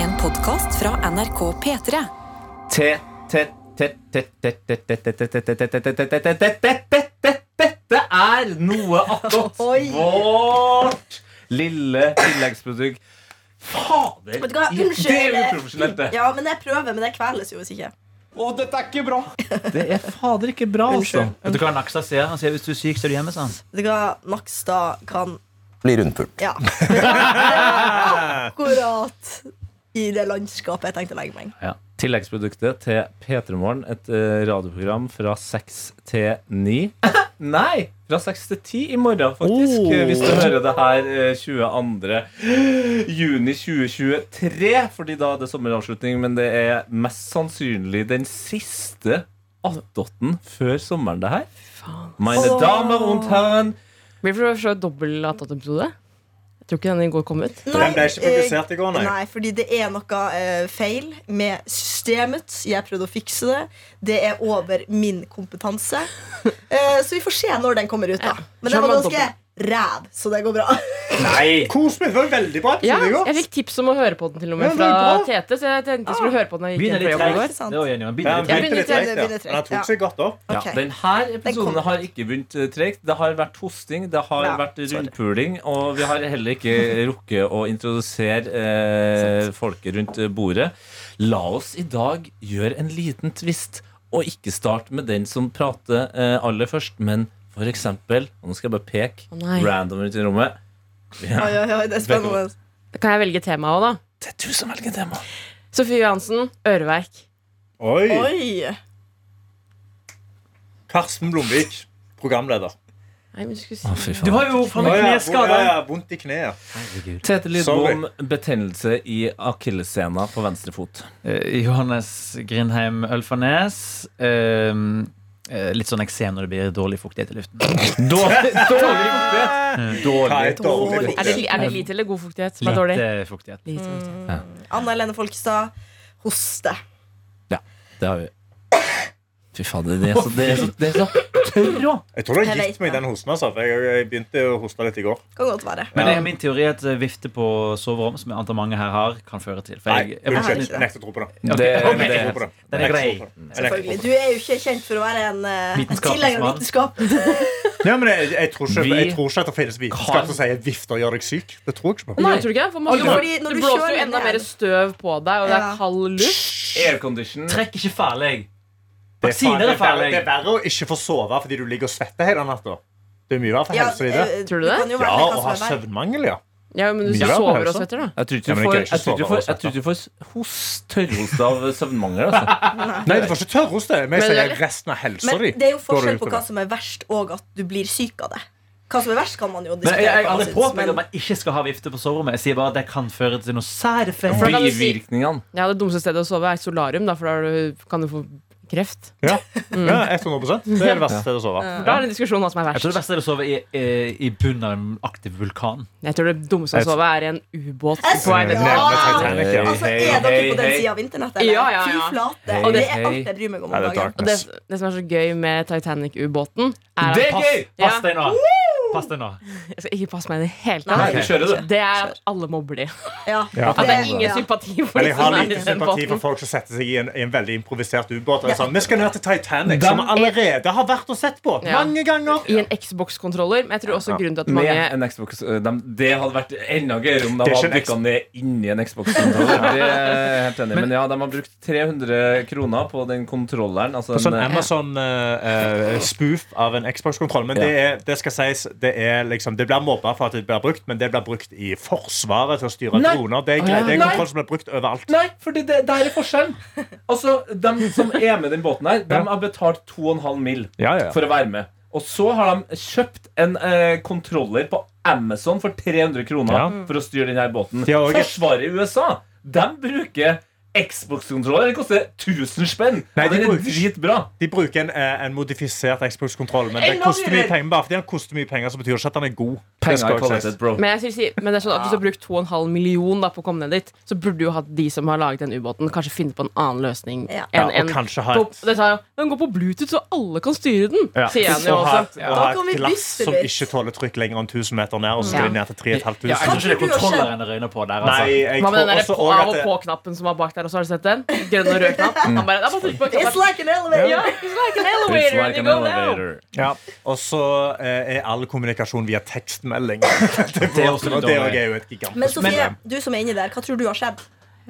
En podkast fra NRK P3. Dette er noe attåt vårt lille tilleggsprodukt. Fader! Det er uprofesjonelt, det. Ja, men jeg prøver, men jeg kveles jo hvis ikke. Å, dette er ikke bra! Det er fader ikke bra, altså. Unnskyld. Vet du hva Nakstad sier? Han sier hvis du er syk, så er du hjemme. sa han. Vet du hva, Nakstad kan Blir rundpult. Ja. Akkurat i det landskapet jeg tenkte å legge meg. Ja. Tilleggsproduktet til P3 Morgen, et eh, radioprogram fra 6 til 9. Nei! Fra 6 til 10 i morgen, faktisk. Oh. Hvis du hører det her eh, 22. juni 2023. Fordi da er det sommeravslutning, men det er mest sannsynlig den siste attåtten før sommeren, det her. Meine Åh. Damer und Herren. Blir det for å se dobbel 18-episode? Tror ikke den i går kom ut. Den ble ikke publisert i går, nei. Nei, fordi det er noe uh, feil med systemet. Jeg prøvde å fikse det. Det er over min kompetanse. Uh, så vi får se når den kommer ut. da Men den var ganske ræv, så det går bra. Nei. Kos meg. Det var veldig bra Ja, jeg fikk tips om å høre på den til og med fra. Tete, så jeg tenkte jeg skulle høre på den. jeg gikk hjem litt jobb i går. Men han tok seg godt opp. Ja, Denne episoden har ikke begynt eh, tregt. Det har vært hosting, det har Ja, vært rundpuling, og vi har heller ikke rukket å introdusere eh, folket rundt bordet. La oss i dag gjøre en liten twist, og ikke starte med den som prater eh, aller først, men for eksempel Og nå skal jeg bare peke Å nei. random ut i rommet. Ja, Oi, oi, oi, det er spennende. Kan jeg velge tema òg, da? det er du som velger tema. Sofie Johansen, øreverk. Oi. Oi. Karsten Blomvik, programleder. Nei, men du skulle Å, si fy Du faen. har jo faen meg Å, kneskade. ja, Ja, vondt i kneet. Tete Lidbom, betennelse i akillessena på venstre fot. Eh, Johannes Grindheim Ølfarnes. eh, eh, litt sånn eksem når det blir dårlig fuktighet i luften. Dårlig, dårlig fuktighet! Dårlig. dårlig? er det, er det lite eller god fuktighet Litt dårlig? Lite fuktighet. Lite fuktighet. Anna Helene Folkestad. Hoste. Det har vi. Fy fader, det er så, det er så, det er så tørr òg. Jeg tror det Jeg har gitt meg det. den hosten. Altså. for Jeg, jeg begynte å hoste litt i går. Kan godt være. Men det er min teori at eh, vifte på soverom, som jeg antar mange her har, kan føre til. For Nei, jeg, jeg. Jeg nekter å tro på det. Det, okay. det, Jeg det. Den er Jeg grei. Jeg Selvfølgelig. Du er jo ikke kjent for å være en uh, tilhenger av vitenskap. Ja, men jeg, jeg, tror ikke, jeg tror ikke at det finnes vitenskap som sier vifter gjør deg syk. Det tror jeg ikke på. Nei, tror du ikke? For man, Jo, fordi når det du blåser jo enda mer støv på deg, og det er kald luft. Aircondition. Trekk ikke farlig. Det er, faen, det, er er verre, farlig. det er verre å ikke få sove fordi du ligger og svetter hele natta. Det er mye verre for Ja, helsa di, det. eh, Tror du det? Ja, å ha søvnmangel, ja. Ja, men du Mye sover og svetter, da. Jeg tror ikke du får, jeg jeg tror du får, av jeg tror ikke du får hos, tørrhoste av søvnmangel. Altså. Nei, du får ikke tørrhoste. Men Men jeg resten av helsa Men di. det er jo forskjell på hva som er verst, og at du blir syk av det. Hva som er verst, kan man jo Men jeg, jeg, diskutere. jeg påpeker men- at man ikke skal ha vifte på soverommet. Jeg sier bare at det kan føre til noe sære Bivirkningene. Ja, Det dummeste stedet å sove er solarium, da, for da kan du få kreft. Ja, ja 100 Det er det verste stedet å sove. Da er det en diskusjon hva som er verst. Jeg tror det beste er å sove i, eh, i bunnen av en aktiv vulkan. Jeg tror det dummeste å sove er i en ubåt på en Ja. Ja. Altså, Er dere på den sida av internett? eller? Ja, ja, Fy flate. Og det er alt jeg bryr meg om om dagen. Og det, det som er så gøy med Titanic-ubåten, er Det at pass deg nå! Pass deg nå. Jeg skal ikke passe meg i det hele tatt. Det er at alle mobber de. Ja. Ja. At det er ingen sympati for Men de jeg har som er i lite sympati for folk som setter seg i en, i en veldig improvisert ubåt. er Sånn, vi skal ned til Titanic, som vi allerede har vært og sett på Ja. mange ganger. I en Xbox-kontroller. Men jeg tror også grunnen til at Med en Xbox eh, de, Det hadde vært enda gøyere om de hadde dykka ned inni en Xbox-kontroller. Det er jeg helt enig. Men ja, de har brukt 300 kroner på den kontrolleren. Altså På sånn en, eh, Amazon-spoof av en Xbox-kontroll. Men det, er, det skal sies Det, er liksom, det blir mobba for at det blir brukt, men det blir brukt i Forsvaret til å styre Nei. droner. Det er, det er kontroll som blir brukt overalt. Nei, for det, det er forskjellen. Altså, De som er med i den båten her, de har betalt 2,5 mill. Ja, ja. for å være med. Og så har de kjøpt en eh, kontroller på Amazon for 300 kroner Ja. for å styre denne båten. Forsvaret i USA de bruker Xbox-kontroller. Koster 1000 spenn. Nei, de er bruker- dritbra. De bruker en, eh, en modifisert Xbox-kontroll, men det koster mye penger. Bare fordi den koster mye penger, så betyr det ikke at den er god. Penger er kvalitet, bro. Men, jeg si, men det er sånn at hvis du har brukt 2,5 million da, på å komme ned dit, så burde du jo hatt de som har laget den ubåten, kanskje finne på en annen løsning Ja. Ja, og en kanskje ha på, et det sa jeg, Den går på Bluetooth, så alle kan styre den, ja. sier han jo også. et, og Da kan vi et glass som ikke tåler trykk lenger enn 1000 meter ned, og så skal Ja. de ned til 3500. Ja, jeg tror ikke det er kontrolleren det røyner på der. Nei, Altså. jeg med den tror også også at det- på-knappen som var bak der? Og så har du sett den? Grønn og rød knapp. Han bare, det bare på en It's like an elevator. Ja, it's like an It's elevator, like and you an go down. elevator. Ja, Og så eh, er all kommunikasjon via tekstmelding. det, Det er også litt og det dårlig. er jo et Men Sofie, problem. du som er inni der, hva tror du har skjedd?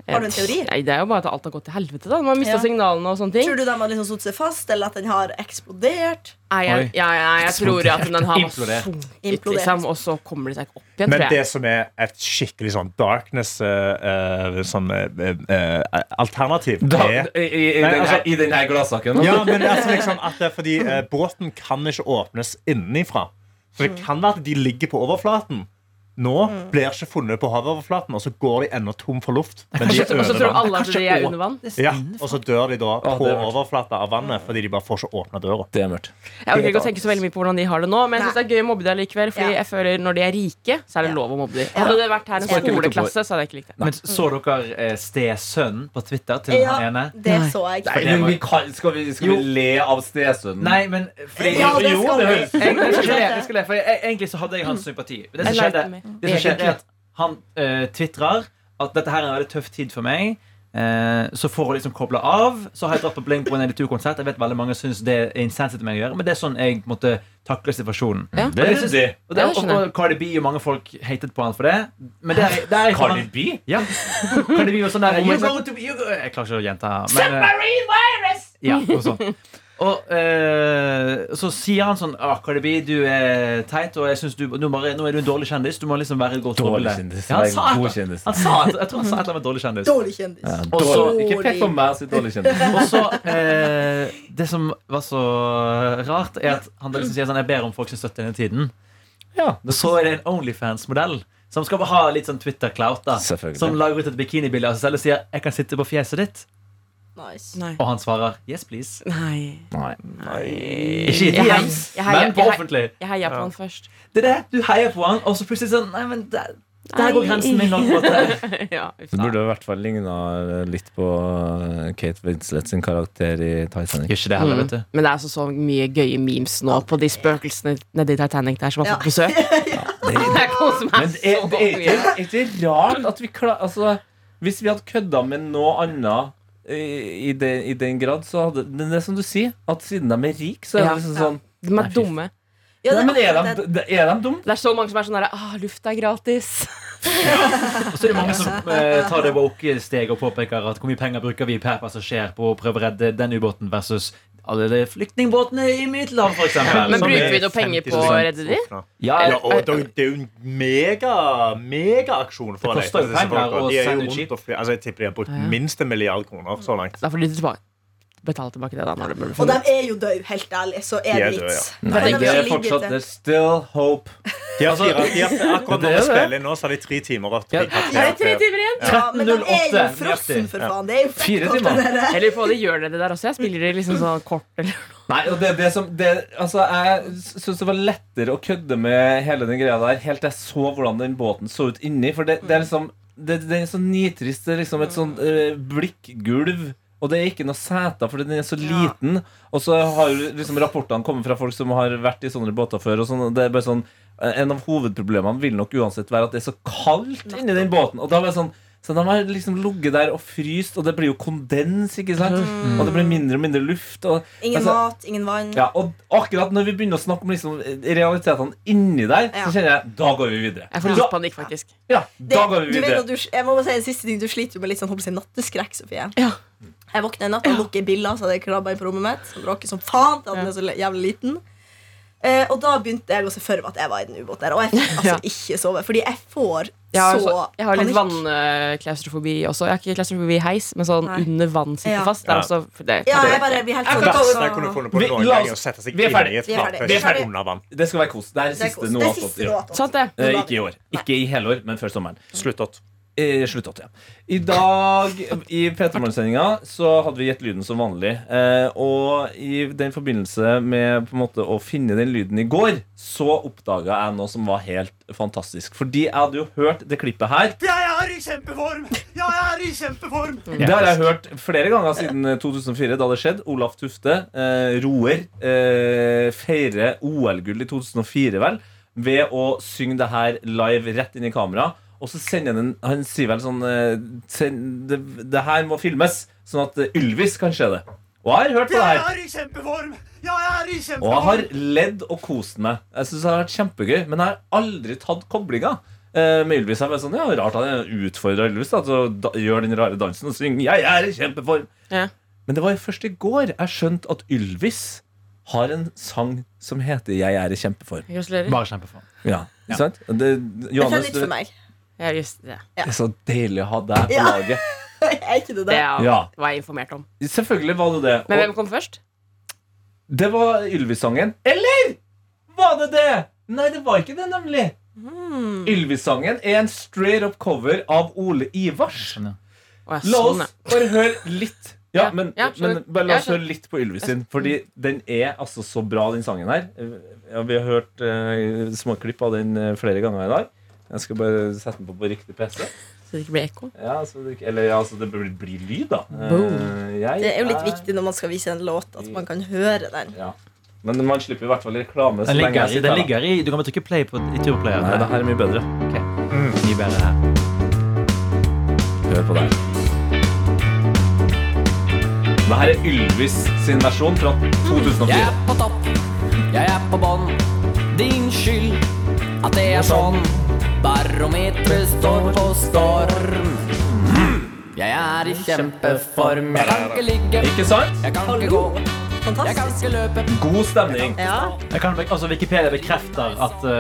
Har du en teori? Nei, det er jo bare at alt har gått til helvete. da Man har mista Ja. signalene og sånne ting. Tror du de har liksom satt seg fast, eller at den har eksplodert? Nei, jeg, ja, ja, jeg tror at den har Implodert. sunket, liksom, og så kommer det seg ikke opp igjen. Men tror det som er et skikkelig sånn darkness-alternativ Da, er i, i, i, Nei, altså- I denne gladsaken? Ja, men altså liksom at det er fordi uh, båten kan ikke åpnes innenfra. Så det kan være at de ligger på overflaten. Nå blir ikke funnet på havoverflaten, og så går de ennå tom for luft. Men de er og så tror alle at de er under vann. Ja, og så dør de da på er overflata av vannet fordi de bare får ikke åpna døra. Det er mørkt. Jeg orker ikke å tenke så veldig mye på hvordan de har det nå, men jeg synes det er gøy å mobbe dem likevel. Fordi Ja. jeg føler når de er rike, så er det lov å mobbe dem. Hadde det vært her en skoleklasse, så hadde jeg ikke likt det. Men så dere eh, stesønnen på Twitter til Ja, han ene? det så jeg. Nei, men vi kan, skal vi, skal vi le av stesønnen? Nei, men fordi, Ja, det Jo, det høres- skal skal Egentlig så hadde jeg hans sympati. Det som skjedde. Det som skjer, er at han uh, tvitrer at dette her er en veldig tøff tid for meg. Uh, så for å liksom koble av Så har jeg dratt på Blink 182-konsert. Jeg vet veldig mange syns det er insensitivt meg å gjøre, men det er sånn jeg måtte takle situasjonen. Ja. Det er det. Og, det, og, og Cardi B og mange folk hatet på han for det. Men det er, det er Cardi B? Ja. Cardi B var sånn der you're going to be, you're go Jeg klarer ikke å gjenta. Men, eh, ja, og sånn. Og eh, så sier han sånn ah, Cardi B, du er teit, og jeg synes du, nå, bare, nå er du en dårlig kjendis. Du må liksom være et godt Dårlig kjendis. Ja, han sa god et- kjendis. Han sa jeg tror han sa et eller annet med dårlig kjendis. Dårlig kjendis. Ja, dårlig. Også. Ikke pek på meg som dårlig kjendis. Og så eh, Det som var så rart, er at han liksom sier sånn Jeg ber om folk som støtter denne tiden. Ja, Og så er det en Onlyfans-modell som skal ha litt sånn Twitter-clout. da. Som lager ut et bikinibilde av seg selv og sier 'Jeg kan sitte på fjeset ditt'. Nice. Nei. Og han svarer 'Yes, please'. Nei. Nei. Ikke i DMs, men på jeg heier- offentlig. Jeg heier på han først. Det er det. Du heier på han, og så plutselig sånn Nei, men der, der går grensen min. langt. på ja, Det burde i hvert fall ligna litt på eh, Kate Winslet sin karakter i Titanic. Gjør ikke det heller, Mm. vet du. Men det er altså så mye gøye memes nå på de spøkelsene nedi Titanic der som har fått besøk. Det er Men det er, det er, mye. er ikke rart at vi klarer altså, Hvis vi hadde kødda med noe annet i, i, det, i den grad, så hadde Men det er som du sier, at siden de er rike, så er Ja. det liksom sånn De er dumme. Ja, Nei, det- men er de, de- er de dumme? Det er så mange som er sånn derre ah, luft er gratis. Og så er det mange som eh, tar det woke-steget og påpeker at hvor mye penger bruker vi per passasjer på å prøve å redde den ubåten versus alle de flyktningbåtene i Middelhavet, f.eks. Men bruker er vi noe penger på å redde de? Ja, Ja, og det, det er jo en mega megaaksjon for Det deg. koster jo penger å De sende ut skip. altså, Jeg tipper de har brukt Ja. minst en milliard kroner så langt. Da får de tilbake, betale tilbake det. da når det blir Og de er jo døde, helt ærlig. Så er det litt vits. Nei, Kan det er fortsatt? There's still hope. De har fire, de har, akkurat når vi spiller inn nå, så har de tre timer igjen. Ja. Er tre timer igjen? Ja, men de er jo frossen, for faen. Det er jo Fire timer. det. Eller for de gjør det det der også. Jeg spiller det liksom sånn kort eller Nei, og det, det som det, Altså, Jeg syns det var lettere å kødde med hele den greia der helt til jeg så hvordan den båten så ut inni. For det, det er liksom det, det er så nitrist. Det er liksom et sånn øh, blikkgulv. Og det er ikke noe seter, for den er så liten. Og så har liksom rapportene kommet fra folk som har vært i sånne båter før. Og sånn, det er bare sånn En av hovedproblemene vil nok uansett være at det er så kaldt inni den båten. Og da var det sånn så de har liksom ligget der og fryst, og det blir jo kondens. ikke sant? Og det blir mindre og mindre luft. Og, Ingen altså, mat, ingen vann. ja, og akkurat når vi begynner å snakke om liksom realitetene inni der, Ja. så kjenner jeg da går vi videre. Jeg får litt panikk, faktisk. Ja, Det, da går vi du vet videre. du, jeg må bare si en siste ting Du sliter jo med litt sånn håper jeg, natteskrekk, Sofie. Ja. Jeg våkner en natt og lukker billa, så det jeg krabber på rommet mitt. Som bråker som faen. til at den er så jævlig liten eh, Og da begynte jeg å se for meg at jeg var i den ubåten der. Og jeg fikk altså ikke sove. Fordi jeg får Jeg har, så panikk jeg har litt vannklaustrofobi også. Jeg har ikke klaustrofobi i heis, men sånn Nei. under vann sitter Ja. fast. Det er Ja. også, det, Ja, jeg bare blir helt Det sånn verste jeg kunne funnet på Vi- noen gang, er å sette seg er inn i et er er ferdig. under vann. Det skal være kos. Det er Det er siste nå noe er i år. Eh, ikke i år. Ikke i hele år, men før sommeren. Slutt opp. I slutt 80. I dag i P3 Morgen-sendinga så hadde vi gitt lyden som vanlig. Eh, og i den forbindelse med på en måte å finne den lyden i går, så oppdaga jeg noe som var helt fantastisk. Fordi jeg hadde jo hørt det klippet her. Jeg er i kjempeform! Ja, jeg er i kjempeform! Det har jeg hørt flere ganger siden 2004, da det skjedde. Olaf Tufte, eh, roer, eh, feirer OL-gull i 2004, vel, ved å synge det her live rett inn i kamera. Og så sender han en Han sier vel sånn eh, send, det, det her må filmes, sånn at eh, Ylvis kan se det. Og jeg har hørt på det Jeg er i kjempeform! Ja, jeg er i Og jeg har ledd og kost meg. Jeg synes det har vært kjempegøy Men jeg har aldri tatt koblinga eh, med Ylvis. er sånn, ja, Rart han utfordra Ylvis da, til å da, gjøre den rare dansen og synge 'Jeg er i kjempeform'. Ja. Men det var først i går jeg skjønte at Ylvis har en sang som heter 'Jeg er i kjempeform'. Gratulerer. Bare kjempeform. Ja, Ja. sant? Det, Dette er nytt for meg. Ja, just det. det er så deilig å ha deg på Ja. laget. er ikke det Det det? er- Ja. var jeg informert om. Selvfølgelig var det det. Men Og hvem kom først? det var Ylvis-sangen. Eller var det det? Nei, det var ikke det, nemlig. Hmm. Ylvis-sangen er en straight up cover av Ole Ivars. Sånn, ja. Å, ja, La sånn, oss bare høre litt. Ja, Ja, men, ja, skjønner. men bare la Ja, oss høre litt på Ylvis sin. Fordi den er altså så bra, den sangen her. Ja, vi har hørt uh, småklipp av den eh, flere ganger i dag. Jeg skal bare sette den på på riktig PC. Så det ikke blir ekko. Ja, så det, ikke- eller ja, så det blir, blir lyd, da. Eh, jeg Det er jo litt viktig når man skal vise en låt, at man kan høre den. Ja. Men man slipper i hvert fall reklame. så Den lenge ligger, jeg i- den ligger i Du kan bare trykke play på i turplayeren. Nei, det her er mye bedre. Mye bedre her. Hør på det. Det her er Ylvis sin versjon fra 2004. Jeg er på topp, jeg er på bånn. Din skyld at det er sånn. Barometeret står på storm. Jeg er i kjempeform. Jeg kan ikke ligge, Ikke sant? jeg kan ikke gå, Fantastisk. God stemning. Ja. Jeg kan, altså Wikipedia bekrefter at uh,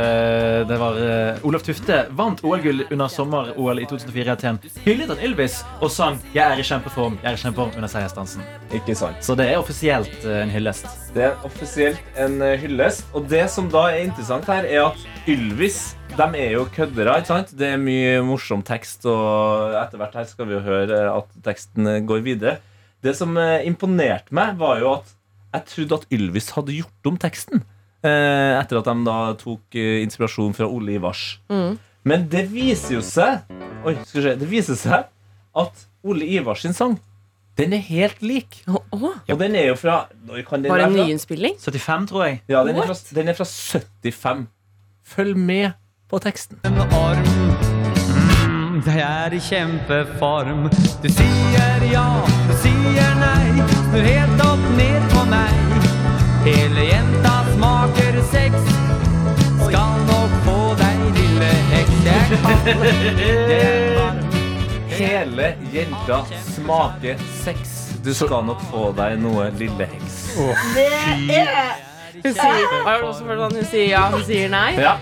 det var uh, Olaf Tufte vant OL-gull under sommer-OL i 2004 i Aten. Hyllet av Ylvis og sang 'Jeg er i kjempeform' Jeg er i kjempeform under seiersdansen. Ikke sant. Så det er offisielt uh, en hyllest. Det er offisielt en eh, hyllest. Og det som da er interessant her, er at Ylvis de er jo køddere. ikke sant? Det er mye morsom tekst, og etter hvert her skal vi jo høre at teksten eh, går videre. Det som eh, imponerte meg, var jo at jeg trodde at Ylvis hadde gjort om teksten. Eh, etter at de da tok eh, inspirasjon fra Ole Ivars. Men det viser jo seg Oi, skal vi se. Det viser seg at Ole Ivars sin sang, den er helt lik. Oh, oh. Og den er jo fra Når kan den Var det en nyinnspilling? 75, tror jeg. Ja, den er, fra, den er fra 75. Følg med på teksten. Mm, Jeg er i kjempeform. Du sier ja, du sier nei. Snur helt opp ned på meg. Hele jenta smaker sex. Skal nok få deg, lille heks. Jeg er varm. Hele jenta smaker sex. Du skal nok få deg noe, lille heks. Det er Hun sier, Hva er også for at hun sier ja, hun sier nei. Ja.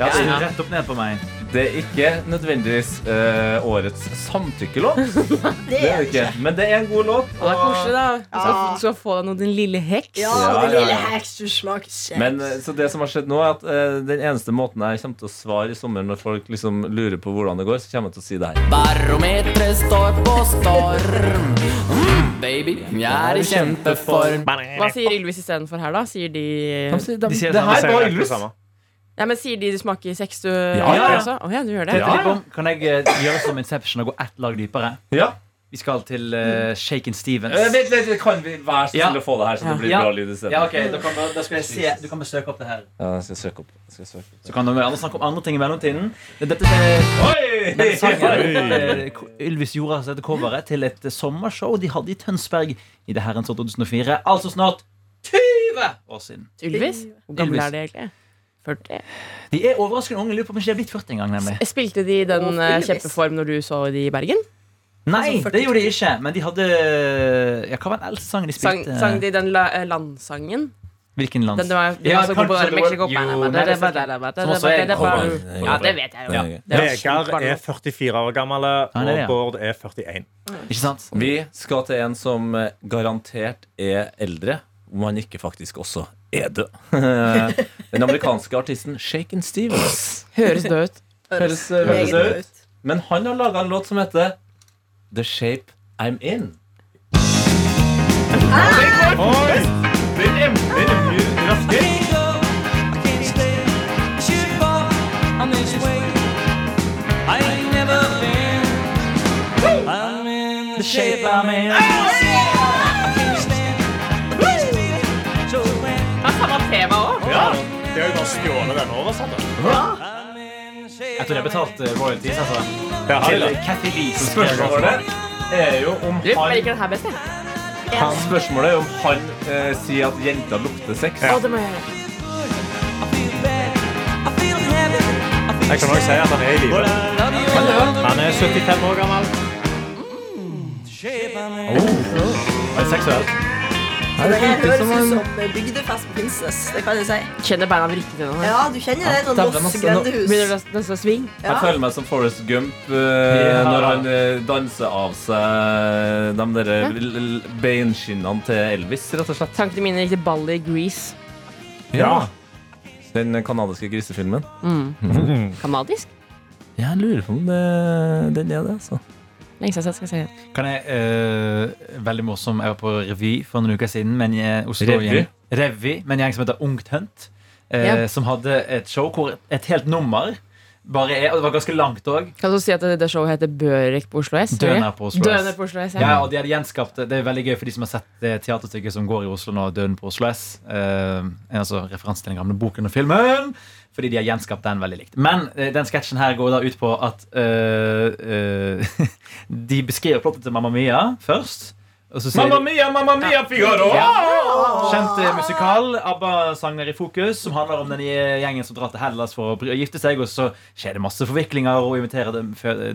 Ja, rett opp ned på meg. Det er ikke nødvendigvis eh, årets samtykkelåt. det. Det er det ikke. Men det er en god låt. Og det er koselig, da. Du skal, Ja. du skal få deg noe, din lille heks. Ja, Ja, det ja, lille heks, du smaker kjeks. Men eh, så det som har skjedd nå er at eh, Den eneste måten jeg kommer til å svare i sommer når folk liksom lurer på hvordan det går, så kommer jeg til å si det her. Barometeret står på storm. Mm, baby, jeg er i kjempeform. Hva sier Ylvis istedenfor her, da? Sier de De sier, de, De sier det det her var Ylvis. Ja, men Sier de du smaker sex, du ja, ja. også? Å ja, du gjør det? Om, kan jeg eh, gjøre som Inception og gå ett lag dypere? Ja. Vi skal til uh, Shaken Stevens. Eh, vent, vent, kan vi være så Ja. å få det her, så det blir Ja. bra lyd i stedet? Ja, ok, da, kan, da skal jeg se Du kan bare søke opp det her. Ja, jeg skal søke opp. Jeg skal søke opp. Så kan du gjerne snakke om andre ting i mellomtiden. Dette er Oi! denne sangen eh, Ylvis gjorde altså dette coveret til et eh, sommershow de hadde i Tønsberg i det herrens år 2004. Altså snart 20 år siden. Ylvis? Hvor gammel Ylvis. er det egentlig? 40? De er overraskende unge. Lurer på om ikke de er blitt 40 engang. nemlig Spilte de den Å, eh, kjempeform når du så de i Bergen? Nei, Altså, det gjorde de ikke. Men de hadde Ja, Hva var den eldste sangen de spilte? sang de den la, eh, landsangen? Hvilken lands? Den det var, Ja, er Som også er. Ja, det vet jeg jo. Ja. Er Vegard er 44 år gammel, er og Bård er 41. Ikke sant? Vi skal til en som eh, garantert er eldre, om han ikke faktisk også er død. Den amerikanske artisten Shaken Stevens. Høres død ut. Høres, eh, høres død ut? Men han har laga en låt som heter The Shape I'm In. Oi! Den er, er raskere. The shape I'm in. De har jo bare stjålet den oversatte. Jeg tror jeg betalte betalt royalties. Altså. Ja, Til har de. Kathy Lee. som skrev den. Spørsmålet er jo om jeg han liker den her best, jeg. Spørsmålet er om han eh, sier at jenta lukter sex. Å, det må jeg gjøre. Jeg kan også si at han er i live. Han er 75 år gammel. Er det Det her høres ut som bygdefest på Finnsnes. Det kan jeg si. Kjenner beina vrikke til noe. Ja, du kjenner det Noen Moss altså, grendehus. Begynner det nesten, nesten å sving? Ja. Jeg føler meg som Forrest Gump uh, Ja. når han eh, danser av seg de der Ja. beinskinnene til Elvis, rett og slett. Tankene mine gikk til ballet i Grease. Ja. Den kanadiske grisefilmen. Kanadisk? Jeg lurer på om det, den er det, altså. Lenge siden jeg se. Kan jeg, eh, veldig morsom Jeg var på revy for noen uker siden. Men jeg, Oslo, Revy? Gjeng, revy med en gjeng som heter Ungt Hunt. eh, Ja. Som hadde et show hvor et helt nummer bare er Og det var ganske langt òg. Kan du si at det, det showet heter Børek på Oslo S? Døden er på Oslo S. Døden er på Oslo S, Ja, ja. og de hadde gjenskapt Det er veldig gøy for de som har sett det teaterstykket som går i Oslo nå, 'Døden på Oslo S'. Eh, altså referanse til den gamle boken og filmen. Fordi de har gjenskapt den veldig likt. Men eh, den sketsjen her går da ut på at eh, eh, De beskriver plottet til Mamma Mia først. Mamma mia, mamma mia, Figaro! ja. Kjent musikal, ABBA-sanger i fokus, som handler om den gjengen som drar til Hellas for å gifte seg, og så skjer det masse forviklinger, og inviterer det,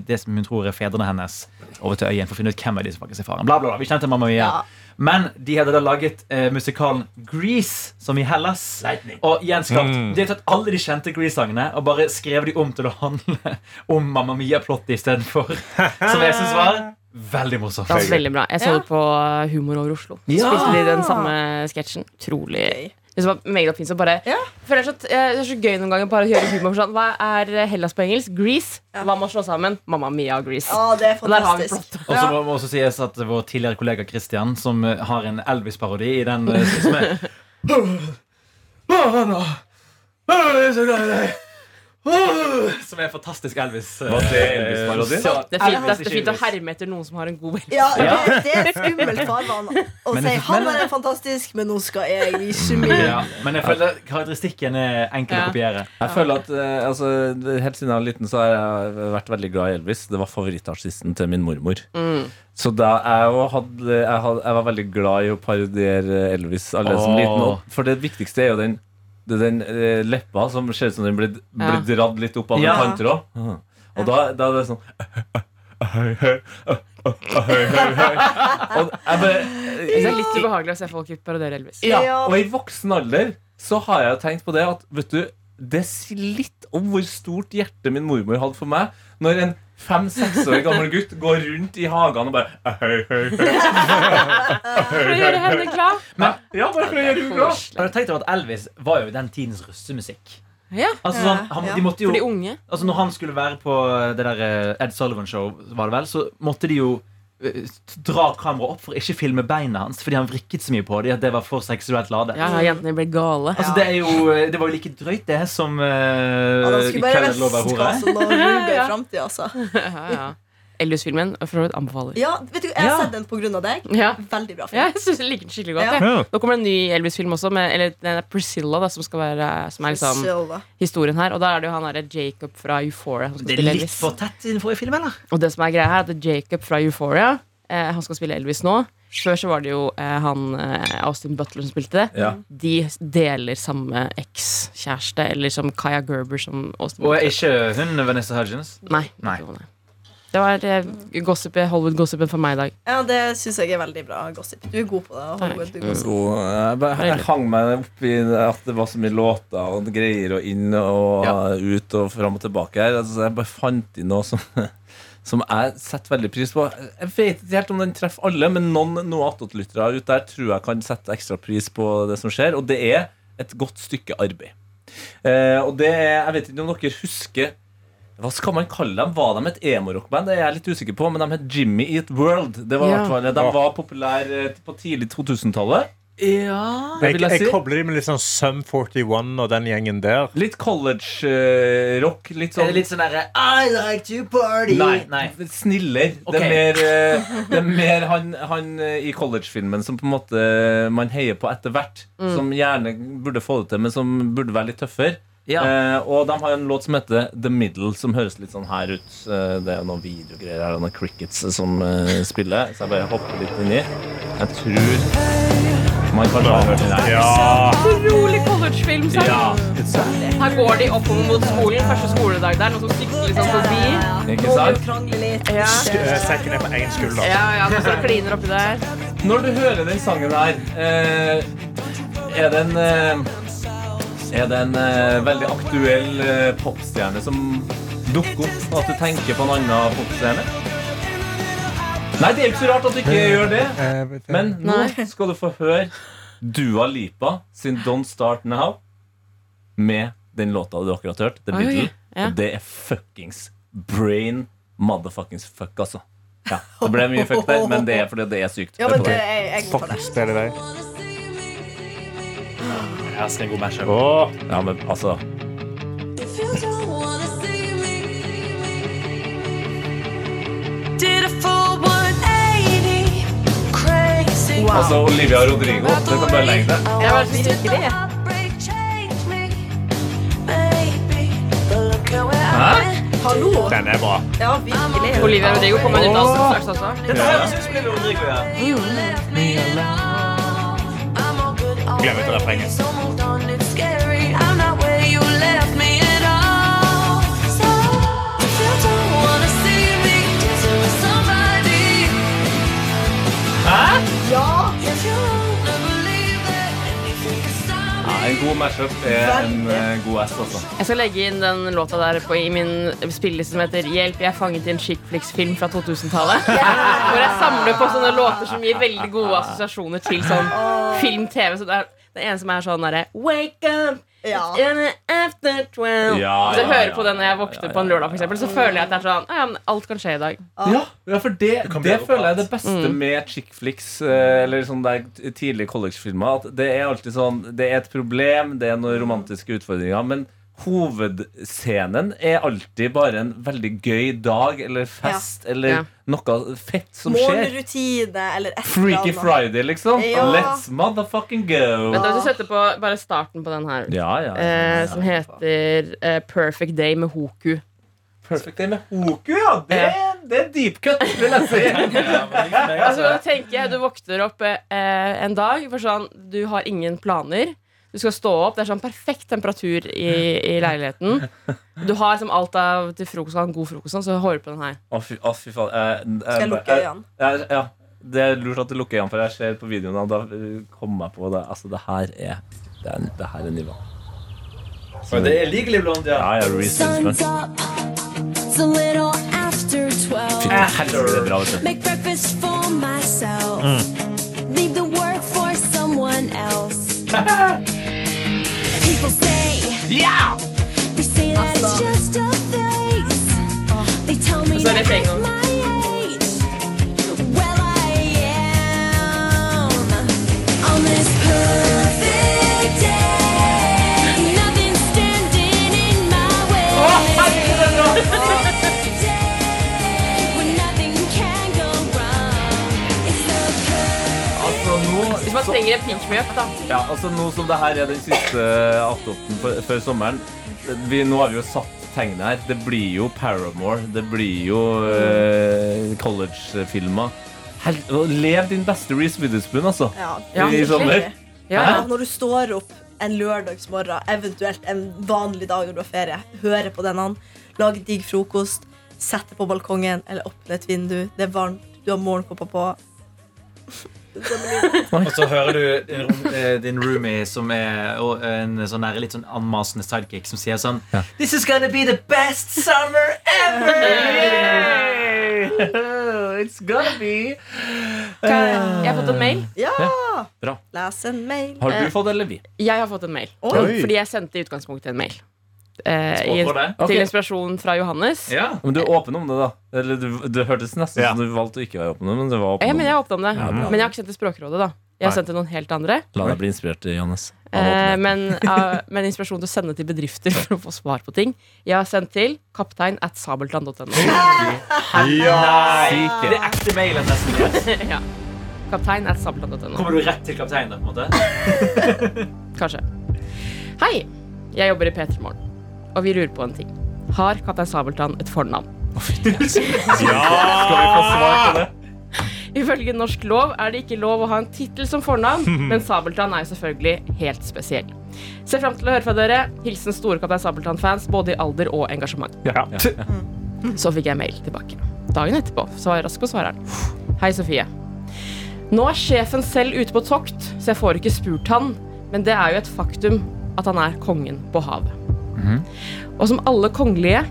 det som hun tror er fedrene hennes, over til øyen for å finne ut hvem er de som faktisk er faren. Bla, bla, bla. Vi kjente Mamma Mia. Ja. Men de hadde da laget eh, musikalen Grease, som i Hellas. Og gjenskapt De har tatt alle de kjente Grease-sangene og bare skrevet de om til å handle om Mamma Mia-plottet istedenfor. Som jeg syns var veldig morsomt. Det var veldig bra. Jeg så Ja. det på Humor over Oslo. Så Ja. spilte de den samme sketsjen. Utrolig som var meget oppfinnsomt. Bare, Ja. Føler det, er så, eh, det er så gøy noen ganger bare å høre humor. Sånn. Hva er Hellas på engelsk? Grease. Ja. Hva må slå sammen? Mamma Mia og Grease. Å, det er fantastisk. Og så må det også sies at vår tidligere kollega Christian, som eh, har en Elvis-parodi i den eh, som er Som er fantastisk Elvis. eh, Var det Elvis-parodi? Ja, Det er fint, det er fint å herme etter noen som har en god Elvis. Ja, det, det er skummelt farvann å si han er fantastisk, men nå skal jeg vise min. Ja, men jeg føler karakteristikken er enkel å kopiere. Jeg føler at eh, altså, Helt siden jeg var liten Så har jeg vært veldig glad i Elvis. Det var favorittartisten til min mormor. Så da jeg, hadde, jeg, hadde, jeg var veldig glad i å parodiere Elvis allerede som liten. For det viktigste er jo den, det er den eh, leppa som ser ut som den blir, blir dratt litt opp av Ja. en tanntråd. Og da, da er det sånn Og jeg bare Det er litt ubehagelig å se folk parodiere Elvis. ja, Ja. og i voksen alder så har jeg tenkt på det at vet du, det sier litt om hvor stort hjerte min mormor hadde for meg når en fem-seks år gammel gutt går rundt i hagen og bare høy, høy, høy. For å gjøre henne glad. Men Ja, bare for å gjøre henne glad. har du tenkt at Elvis var jo den tidens russemusikk? Ja, Altså, sånn, han, ja. de jo For de unge. Altså Når han skulle være på det der eh, Ed Sullivan-show, var det vel, så måtte de jo eh, dra kameraet opp for å ikke filme beina hans, fordi han vrikket så mye på dem at det var for seksuelt ladet. Ja, jentene ble gale. Altså, det, er jo, det var jo like drøyt, det, som uh, Ja, Det skulle bare være Ruby i framtida, altså. Ja, ja. Vidt anbefaler. Ja, vet du, jeg har Ja. sett den av deg. Ja. Veldig bra film. Ja, jeg synes jeg liker den skikkelig godt. Ja. Ja. Nå kommer det en ny Elvis-film også, med, eller den er Priscilla, da, som, skal være, som er liksom historien her. Og da er det jo han derre Jacob fra Euphoria som skal Det er litt Elvis. for tett i den forrige filmen, da. Og det som er greia her, er at Jacob fra Euphoria eh, Han skal spille Elvis nå. Før så var det jo eh, han eh, Austin Butler som spilte det. Ja. De deler samme ekskjæreste, eller som Kaya Gerber som Austin Og Butler. er ikke hun Vanessa Hudgens? Nei. Nei. ikke nei. Det var eh, gossip, Hollywood-gossipen for meg i dag. Ja, det syns jeg er veldig bra gossip. Du er god på det. Hollywood, du er jeg, bare, jeg hang meg opp i at det var så mye låter og greier og inn og Ja. ut og fram og tilbake her. Altså, jeg bare fant inn noe som, som jeg setter veldig pris på. Jeg vet ikke helt om den treffer alle, men noen noe attåtlyttere ute der tror jeg kan sette ekstra pris på det som skjer, og det er et godt stykke arbeid. Eh, og det er, jeg vet ikke om dere husker Hva skal man kalle dem? Var de et emo-rockband? Det er jeg litt usikker på, men de het Jimmy Eat World. Det var, Ja. hvert De var populære eh, på tidlig 2000-tallet. Ja Jeg, jeg jeg kobler dem med litt sånn Sum 41 og den gjengen der. Litt college-rock. litt Er sånn det litt sånn derre I like to party? Nei, Nei. snillere. Okay. Det er mer, eh, det er mer han, han uh, i college-filmen som på en måte man heier på etter hvert. Som gjerne burde få det til, men som burde være litt tøffere. Ja. Eh, og de har en låt som heter The Middle, som høres litt sånn her ut. Eh, det er noen videogreier her, og noen crickets som eh, spiller. Så jeg bare hopper litt inni. Jeg tror man kanskje har hørt den her. Ja, Utrolig collegefilm. Ja, Her går de oppover mot skolen. Første skoledag der. Noen som sykler liksom forbi. ikke sant? Ja. eh, Sekken er på én skulder. Ja, ja, noen som kliner oppi der. Når du hører den sangen her, eh, er det en eh, Er det en eh, veldig aktuell eh, popstjerne som dukker opp? At du tenker på en annen popstjerne? Nei, det er ikke så rart at du ikke gjør det. Men nå Nei. skal du få høre Dua Lipa sin Don't Start Now med den låta du akkurat hørte, The Oi, Middle. ja. Og det er fuckings brain motherfuckings fuck, altså. Ja, det ble mye fuck der, men det er fordi det er sykt. Ja, Hør men på det, det. jeg, jeg går for det. Fuck, vei. Jeg skal en god mashup. Åh, Ja, men altså Altså, Olivia Rodrigo. Det kan bare legge det. Jeg var Hæ? Hallo! den er bra. Ja, virkelig. Olivia Rodrigo kommer ut av. Dette her synes Olivia Rodrigo, ja. Glem ikke refrenget. Ja! God mashup er en uh, god ass, altså. Jeg skal legge inn den låta der på, i min spilleliste som heter 'Hjelp, jeg er fanget i en chickflix-film fra 2000-tallet'. Hvor jeg samler på sånne låter som gir veldig gode assosiasjoner til sånn film-TV. Så det er det ene som er sånn derre Wake up! Ja. After 12 Ja, Så jeg hører på den når jeg våkner på en lørdag, for eksempel, så føler jeg at det er sånn «Ah, ja, men Alt kan skje i dag. Ja, ja for det, det, det føler jeg er det beste med chick flicks eh, eller sånn der tidlige collegefilmer. At det er alltid sånn Det er et problem, det er noen romantiske utfordringer, men hovedscenen er alltid bare en veldig gøy dag eller fest eller Ja. noe fett som skjer. Morgenrutine eller et eller Freaky annet. Friday, liksom. Ja. Let's motherfucking go. Men da hvis du setter på bare starten på den her, Ja, ja. eh, som heter eh, 'Perfect Day' med Hoku. Perfect Day med Hoku, ja. Det, det er deep cut, vil jeg si. Altså, da tenker jeg Du våkner opp eh, en dag for sånn Du har ingen planer. Du skal stå opp. Det er sånn perfekt temperatur i, i leiligheten. Du har liksom alt av til frokost, en god frokost, sånn, så hører du på den her. Å, fy, å, fy faen. Eh, eh, Skal jeg lukke øynene? eh, Ja. Det er lurt at du lukker øynene, for jeg ser på videoen, og da kommer jeg på det. Altså, det her er Det, er, det her er nivå. Og det er Legally Blonde, ja. Ja, ja, Reese Witherspoon. It's a little after 12. Fy helvete, det er bra. vet du. Make breakfast for myself. Leave the work for someone else. People say, yeah! they say that it's just a phase. They tell me trenger en pinkmjøk, da. ja, altså, nå som det her er den siste attåtten før, sommeren vi, Nå har vi jo satt tegnet her. Det blir jo Paramore. Det blir jo uh, collegefilmer. Lev din beste Reece Witherspoon, altså. Ja, Ja, I sommer. Ja. når du står opp en lørdagsmorgen, eventuelt en vanlig dag når du har ferie, hører på denne, lager digg frokost, setter på balkongen eller åpner et vindu, det er varmt, du har morgenkåpa på. Og så hører du din, eh, din roomie som er en sånn der, litt sånn anmasende sidekick som sier sånn This is gonna be the best summer ever! It's gonna be Kan- Jeg har fått en mail. Ja! Bra. Les en mail. Har du fått, eller vi? Jeg har fått en mail. Oi. Fordi jeg sendte i utgangspunktet en mail. Eh, i, Språkrådet. Til inspirasjon fra Johannes. Ja. Men du er åpen om det, da? Eller du, du hørtes nesten Ja. som du valgte å ikke være åpen om det, men du var åpen Ja, om men jeg er åpen om det. Ja, bra. men jeg har ikke sendt til Språkrådet, da. Jeg har sendt til noen helt andre. La deg bli inspirert, Johannes. Eh, men, uh, men inspirasjon til å sende til bedrifter for å få svar på ting. Jeg har sendt til kaptein at sabeltann.no. Ja! Syke. Det er ekte mailen nesten. ja. Kaptein at sabeltann.no. Kommer du rett til kapteinen? da, på en måte? Kanskje. Hei! Jeg jobber i P3 Morgen, og vi lurer på en ting. Har kaptein Sabeltann et fornavn? Skal vi få svar på det? Ifølge norsk lov er det ikke lov å ha en tittel som fornavn, men Sabeltann er jo selvfølgelig helt spesiell. Ser fram til å høre fra dere. Hilsen store Kaptein Sabeltann-fans, både i alder og engasjement. Ja. Så fikk jeg mail tilbake. Dagen etterpå så var jeg rask på svareren. Hei, Sofie. Nå er sjefen selv ute på tokt, så jeg får ikke spurt han, men det er jo et faktum at han er kongen på havet. Og som alle kongelige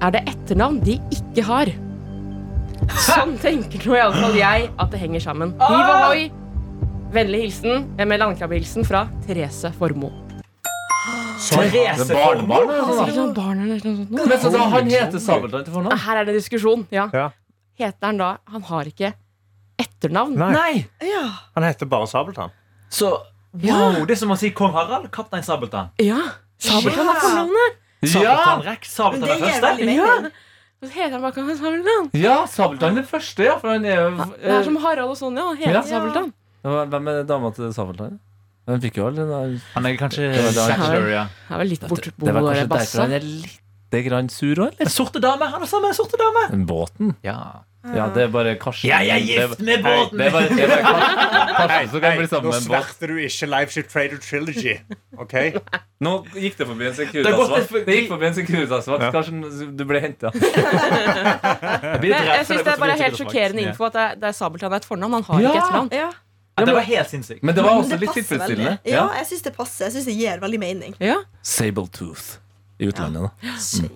er det etternavn de ikke har. Sånn tenker nå iallfall jeg at det henger sammen. Hiv ohoi! Vennlig hilsen eh, med landkrabbehilsen fra Therese Formoe. Therese er Sikkert sånn. Men så da, han heter Sabeltann til fornavn? Her er det diskusjon. Ja. Ja. Heter han da Han har ikke etternavn. Nei, Ja. han heter bare Sabeltann. Så wow, det er som å si kong Harald, kaptein Sabeltann. Ja. Sabeltann er fornavnet. Sabeltann Rex, Sabeltann er første. Ja. Heter han bare Sabeltann. Ja, Sabeltann er første, ja. For han er jo Det er som Harald og Sonja. Han heter Ja. Sabeltann. Eh, Hvem er dama til Sabeltann? Han fikk jo alle den Han er kanskje Det var bachelor, ja. Han er litt bort Det var kanskje derfor han er litt grann sur òg, eller? En sorte dame. Han er sammen med en sorte dame. Båten. Ja. Ja, det er bare Karsten. Jeg er gift med båten. Det er bare, det er bare Karsten, Karsten som kan bli sammen nå med en båt. sverter du ikke Liveship Trader Trilogy. Ok? Nå gikk det forbi en Det Securitas-vakt. Det gikk forbi en Securitas-vakt. Ja. Karsten, du ble henta. Jeg synes det er bare helt sjokkerende info at det er, det er Sabeltann er et fornavn. Han har Ja. ikke et Ja. Ja, det var helt sinnssykt. Men det var også det litt tilfredsstillende. Ja, jeg syns det passer. Jeg synes det gir veldig mening. Ja. Sabletooth i utlandet, da.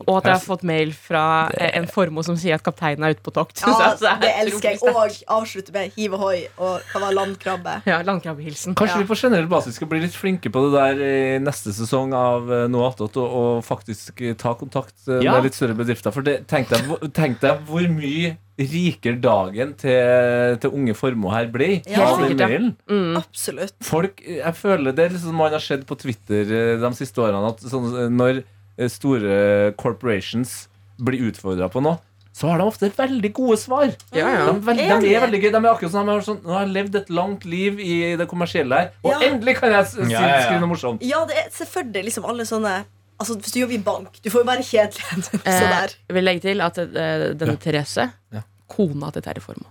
Og at jeg har fått mail fra det... en formo som sier at kapteinen er ute på tokt. Ja, Så det er det elsker jeg. Og avslutte med hiv ohoi og hva var landkrabbe. Ja, Landkrabbehilsen. Kanskje Ja. vi på generell basis skal bli litt flinke på det der i neste sesong av eh, Noe attåt, og, og faktisk eh, ta kontakt eh, Ja. med litt større bedrifter. For det, tenk, deg, hvor- tenk deg hvor mye rikere dagen til, til unge Formoe her ble Ja. av den Sikkert, ja. Mm. Absolutt. Folk, jeg føler Det er liksom man har sett på Twitter de siste årene at sånn, når eh, store corporations blir utfordra på noe, så har de ofte veldig gode svar. Ja, ja. De, veldig, de er veldig gøy. De er akkurat sånn, de har sånn Nå har levd et langt liv i det kommersielle her, og Ja. endelig kan jeg si, Ja, ja, ja. skrive noe morsomt. Ja, det er selvfølgelig liksom alle sånne Altså, Hvis du jobber i bank, du får jo være Eh, jeg vil legge til at uh, denne Therese, Ja. kona til Terje Formoe.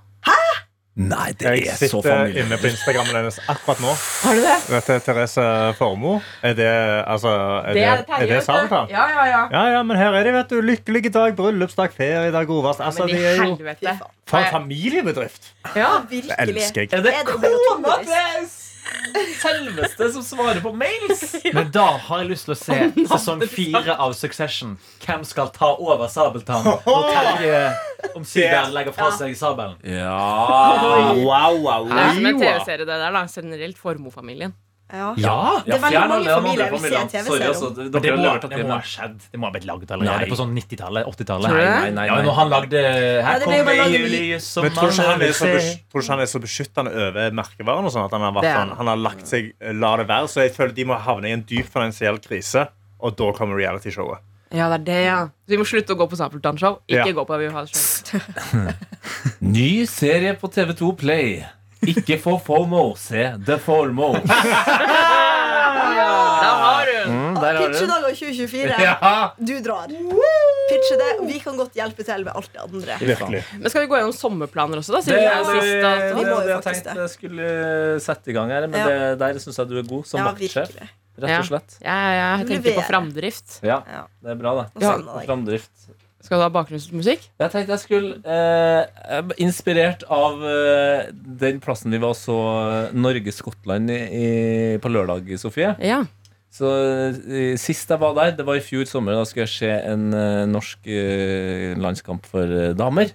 Nei, det Jeg er så sitter inne på Instagrammen hennes akkurat nå. Har du det? Dette er Therese Formoe. Er det, altså, er det, er det Sabeltann? Ja, ja, ja. Ja, ja, men her er de, vet du. Lykkelige dag, bryllupsdag, feriedag, godvast. Altså, i de er jo. For en familiebedrift! Ja. Virkelig. Det elsker jeg. Er det det kona til selveste som svarer på mails? Men da har jeg lyst til å se sesong fire av Succession. Hvem skal ta over Sabeltann når Terje omsider legger fra seg sabelen? Ja. Wow, wow, Det er som en. TV-serie, det der. da Generelt Formoe-familien. Ja. Ja! Det er veldig mange familier vil se. TV-serier om. altså, det må, levert det må ha skjedd. Det må ha blitt lagd allerede Nei. på sånn 90-tallet. 80-tallet. Nei. Nei, nei, Ja, men når han lagde Her Ja, det kommer juli som Men tror du ikke han er så, beskyttende over merkevaren? Og sånn, at han, har vært Det sånn, han har lagt seg La det være. Så jeg føler de må havne i en dyp finansiell krise, og da kommer realityshowet. Ja, det er det, ja. Så vi må slutte å gå på Sapeltann-show. Ikke Ja. gå på. Ny serie på TV2 Play. Ikke for FOMO, se The Formo. Der har du den! Mm, der har du den. Pitchedager 2024. Ja. Du drar. Pitche det, vi kan godt hjelpe til med alt det andre. Virkelig. Men skal vi gå gjennom sommerplaner også, da? Det, Siden det, det er sist det, at Vi må jo hadde jeg faktisk tenkt det. jeg skulle sette i gang her, men Ja. det, der syns jeg du er god som Ja, vaktsjef. virkelig. Rett og slett. Jeg, jeg, tenker på leverer. framdrift. Ja, Ja. det er bra, det. Ja. savner deg. Framdrift. Skal du ha bakgrunnsmusikk? Jeg tenkte jeg skulle eh, Inspirert av eh, den plassen vi var så Norge-Skottland i, i, på lørdag, Sofie. Ja. Så eh, Sist jeg var der, det var i fjor sommer, da skulle jeg se en eh, norsk eh, landskamp for eh, damer.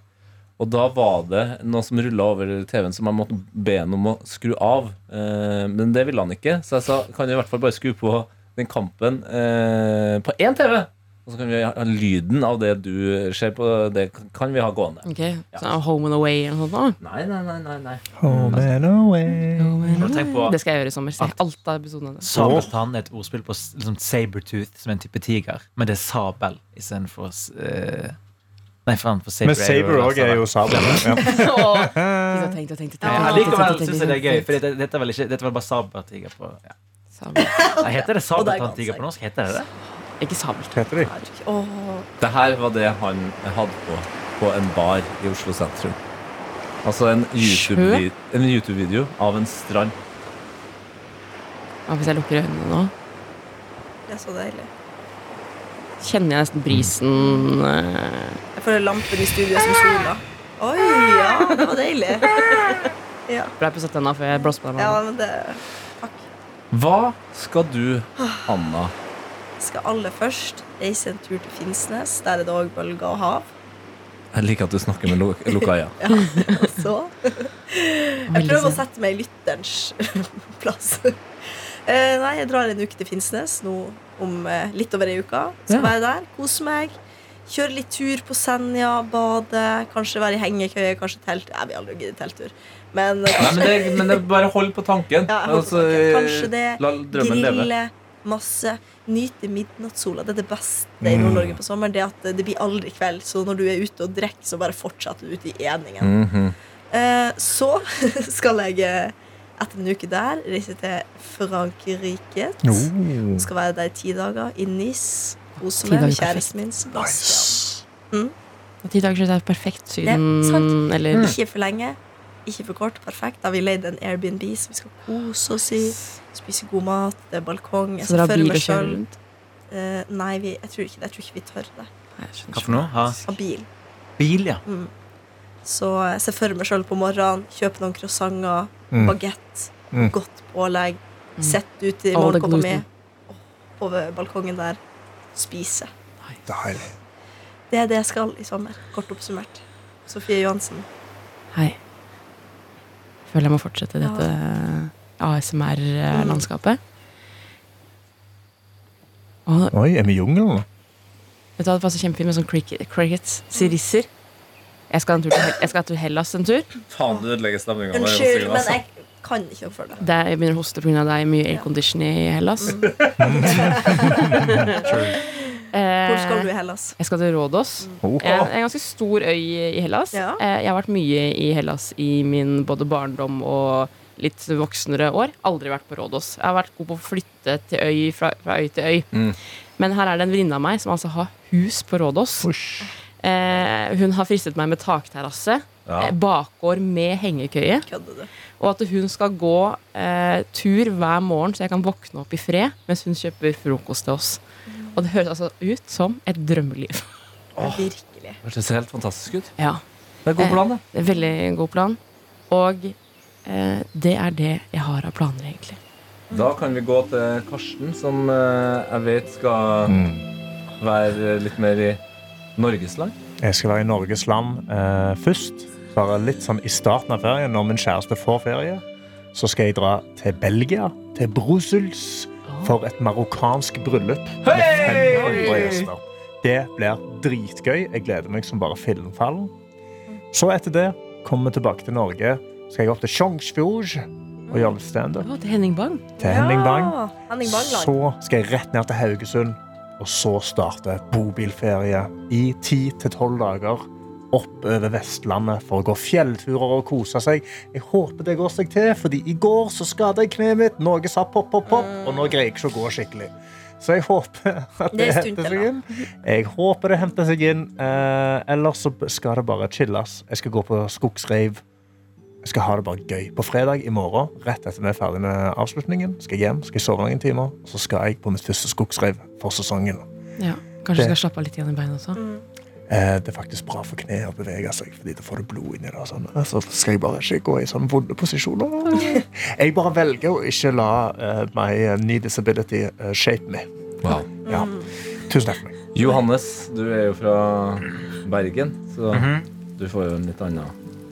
Og da var det noe som rulla over TV-en som jeg måtte be ham om å skru av. Eh, men det ville han ikke, så jeg sa kan du i hvert fall bare skru på den kampen eh, på én TV. Og så kan vi ha lyden av det du ser på. Det kan vi ha gående. Ok, så Home and Away eller noe sånt? Nei, nei, nei. nei, nei. Home and away. Home and away. på Det skal jeg gjøre i sommer. Se alt av episodene. Sabeltann er et ordspill på liksom sabertooth, som er en type tiger. Men det er sabel istedenfor uh, Nei, faen, for saber Men Saber òg er jo sabel. Ja. Jeg har tenkt og tenkt tenkt. Ja, likevel syns jeg det er gøy, for dette, dette er vel Dette bare sabertiger på ja. Sabel. Heter det er sabeltanntiger på norsk? Heter det det? Ikke sabel. Heter de. Oh. Det her var det han hadde på på en bar i Oslo sentrum. Altså en YouTube-video YouTube-video av en strand. Ja, hvis jeg lukker øynene nå? det er så deilig. Kjenner jeg nesten brisen eh, Jeg føler lampen i studio er som sola. Oi, ja, det var deilig. Ja, Blei på tenna før jeg blåste på den. ja men det Hva skal du, Anna? Skal aller først reise en tur til Finnsnes. Der er det òg bølger og hav. Jeg liker at du snakker med luk- lukka øyne. ja, så Jeg prøver å sette meg i lytterens plass. Eh, nei, jeg drar en uke til Finnsnes nå om eh, litt over ei uke. Skal Ja. være der, kose meg. Kjøre litt tur på Senja, bade. Kanskje være i hengekøye, kanskje telt. Jeg vil aldri gidde telttur. Men kanskje... Nei, men, det, men det bare hold på tanken. Ja, altså, på tanken. Kanskje det, La drømmen leve. Masse. Nyte midnattssola. Det er det beste i Nord-Norge på sommeren. Det at det blir aldri kveld. Så når du er ute og drikker, så bare fortsetter du ute i eningen. Mhm. Eh, så skal jeg eh, etter en uke der reise til Frankrike. Oh. Skal være der i ti dager. I Nis. Kose meg med kjæresten min. Sebastian. Og Ti dager siden er perfekt Det er sant. syden Eller Ikke for lenge. Ikke for kort. Perfekt. Da har vi leid en Airbnb som vi skal kose oss i. Spise god mat. Det er balkong. Jeg så dere har bil meg og kjører rundt? Eh, nei, vi, jeg, tror ikke, jeg tror ikke vi tør det. Nei, Hva for noe? Ha Av bil. bil, ja. Så jeg ser for meg sjøl på morgenen. Kjøpe noen croissanter, Mm. bagett, Mm. godt pålegg. Mm. Sette ut i morgenkåpa mi. over balkongen der. Spise. Deilig. Det er det jeg skal i sommer. Kort oppsummert. Sofie Johansen. Hei. Føler jeg må fortsette dette ASMR-landskapet. Og Oi, er vi i jungelen? vet du hva, det passer kjempefint med sånn cricket, crickets, sirisser. Jeg skal, en tur til, jeg skal til Hellas en tur. Faen, du ødelegger stemninga. Unnskyld, men jeg kan ikke noe for det. Det er, jeg begynner å hoste pga. deg. mye aircondition i Hellas. Hvor skal du i Hellas? Jeg skal til Rådås. Oh. En, en ganske stor øy i Hellas. Ja. Eh, Jeg har vært mye i Hellas i min både barndom og litt voksnere år. Aldri vært på Rådås. Jeg har vært god på å flytte til øy fra, fra øy til øy. Mm. Men her er det en venninne av meg som altså har hus på Rådås. Eh, hun har fristet meg med takterrasse, Ja. eh, bakgård med hengekøye, og at hun skal gå eh, tur hver morgen så jeg kan våkne opp i fred mens hun kjøper frokost til oss. Og det høres altså ut som et drømmeliv. Virkelig. Det ser helt fantastisk ut. Ja. Det er god plan, det. Det er Veldig god plan. Og eh, det er det jeg har av planer, egentlig. Da kan vi gå til Karsten, som eh, jeg vet skal være litt mer i Norgesland. Jeg skal være i Norges land eh, først. Bare litt sånn i starten av ferien, når min kjæreste får ferie. Så skal jeg dra til Belgia, til Brussels, for et marokkansk bryllup. Med 500 gjester. Det blir dritgøy. Jeg gleder meg som bare filmfallen. Så etter det kommer vi tilbake til Norge. Skal jeg opp til Sjongsfjord og gjøre litt standup. Til Henning Bang. Til Henning Bang. Ja, Henning. Så skal jeg rett ned til Haugesund, og så starte bobilferie i 10-12 dager oppover Vestlandet for å gå fjellturer og kose seg. Jeg håper det går seg til, fordi i går så skada jeg kneet mitt. Noe sa pop, pop, pop, og nå greier jeg ikke å gå skikkelig. Så jeg håper at Det det, er henter seg inn. Jeg håper det henter seg inn. Eh, ellers så skal det bare chilles. Jeg skal gå på skogsreiv. Jeg skal ha det bare gøy. På fredag i morgen, rett etter vi er ferdig med avslutningen, skal jeg hjem, skal jeg sove noen timer, og så skal jeg på mitt første skogsreiv for sesongen. Ja. Kanskje Det- skal slappe av litt igjen i beina også. Eh, det er faktisk bra for kneet å bevege seg, fordi da får du blod inni det. og Sånn. Så skal jeg bare ikke gå i sånne vonde posisjoner. Jeg bare velger å ikke la uh, my new disability uh, shape me. Wow. Ja. Tusen takk for meg. Johannes, du er jo fra Bergen, så du får jo en litt annen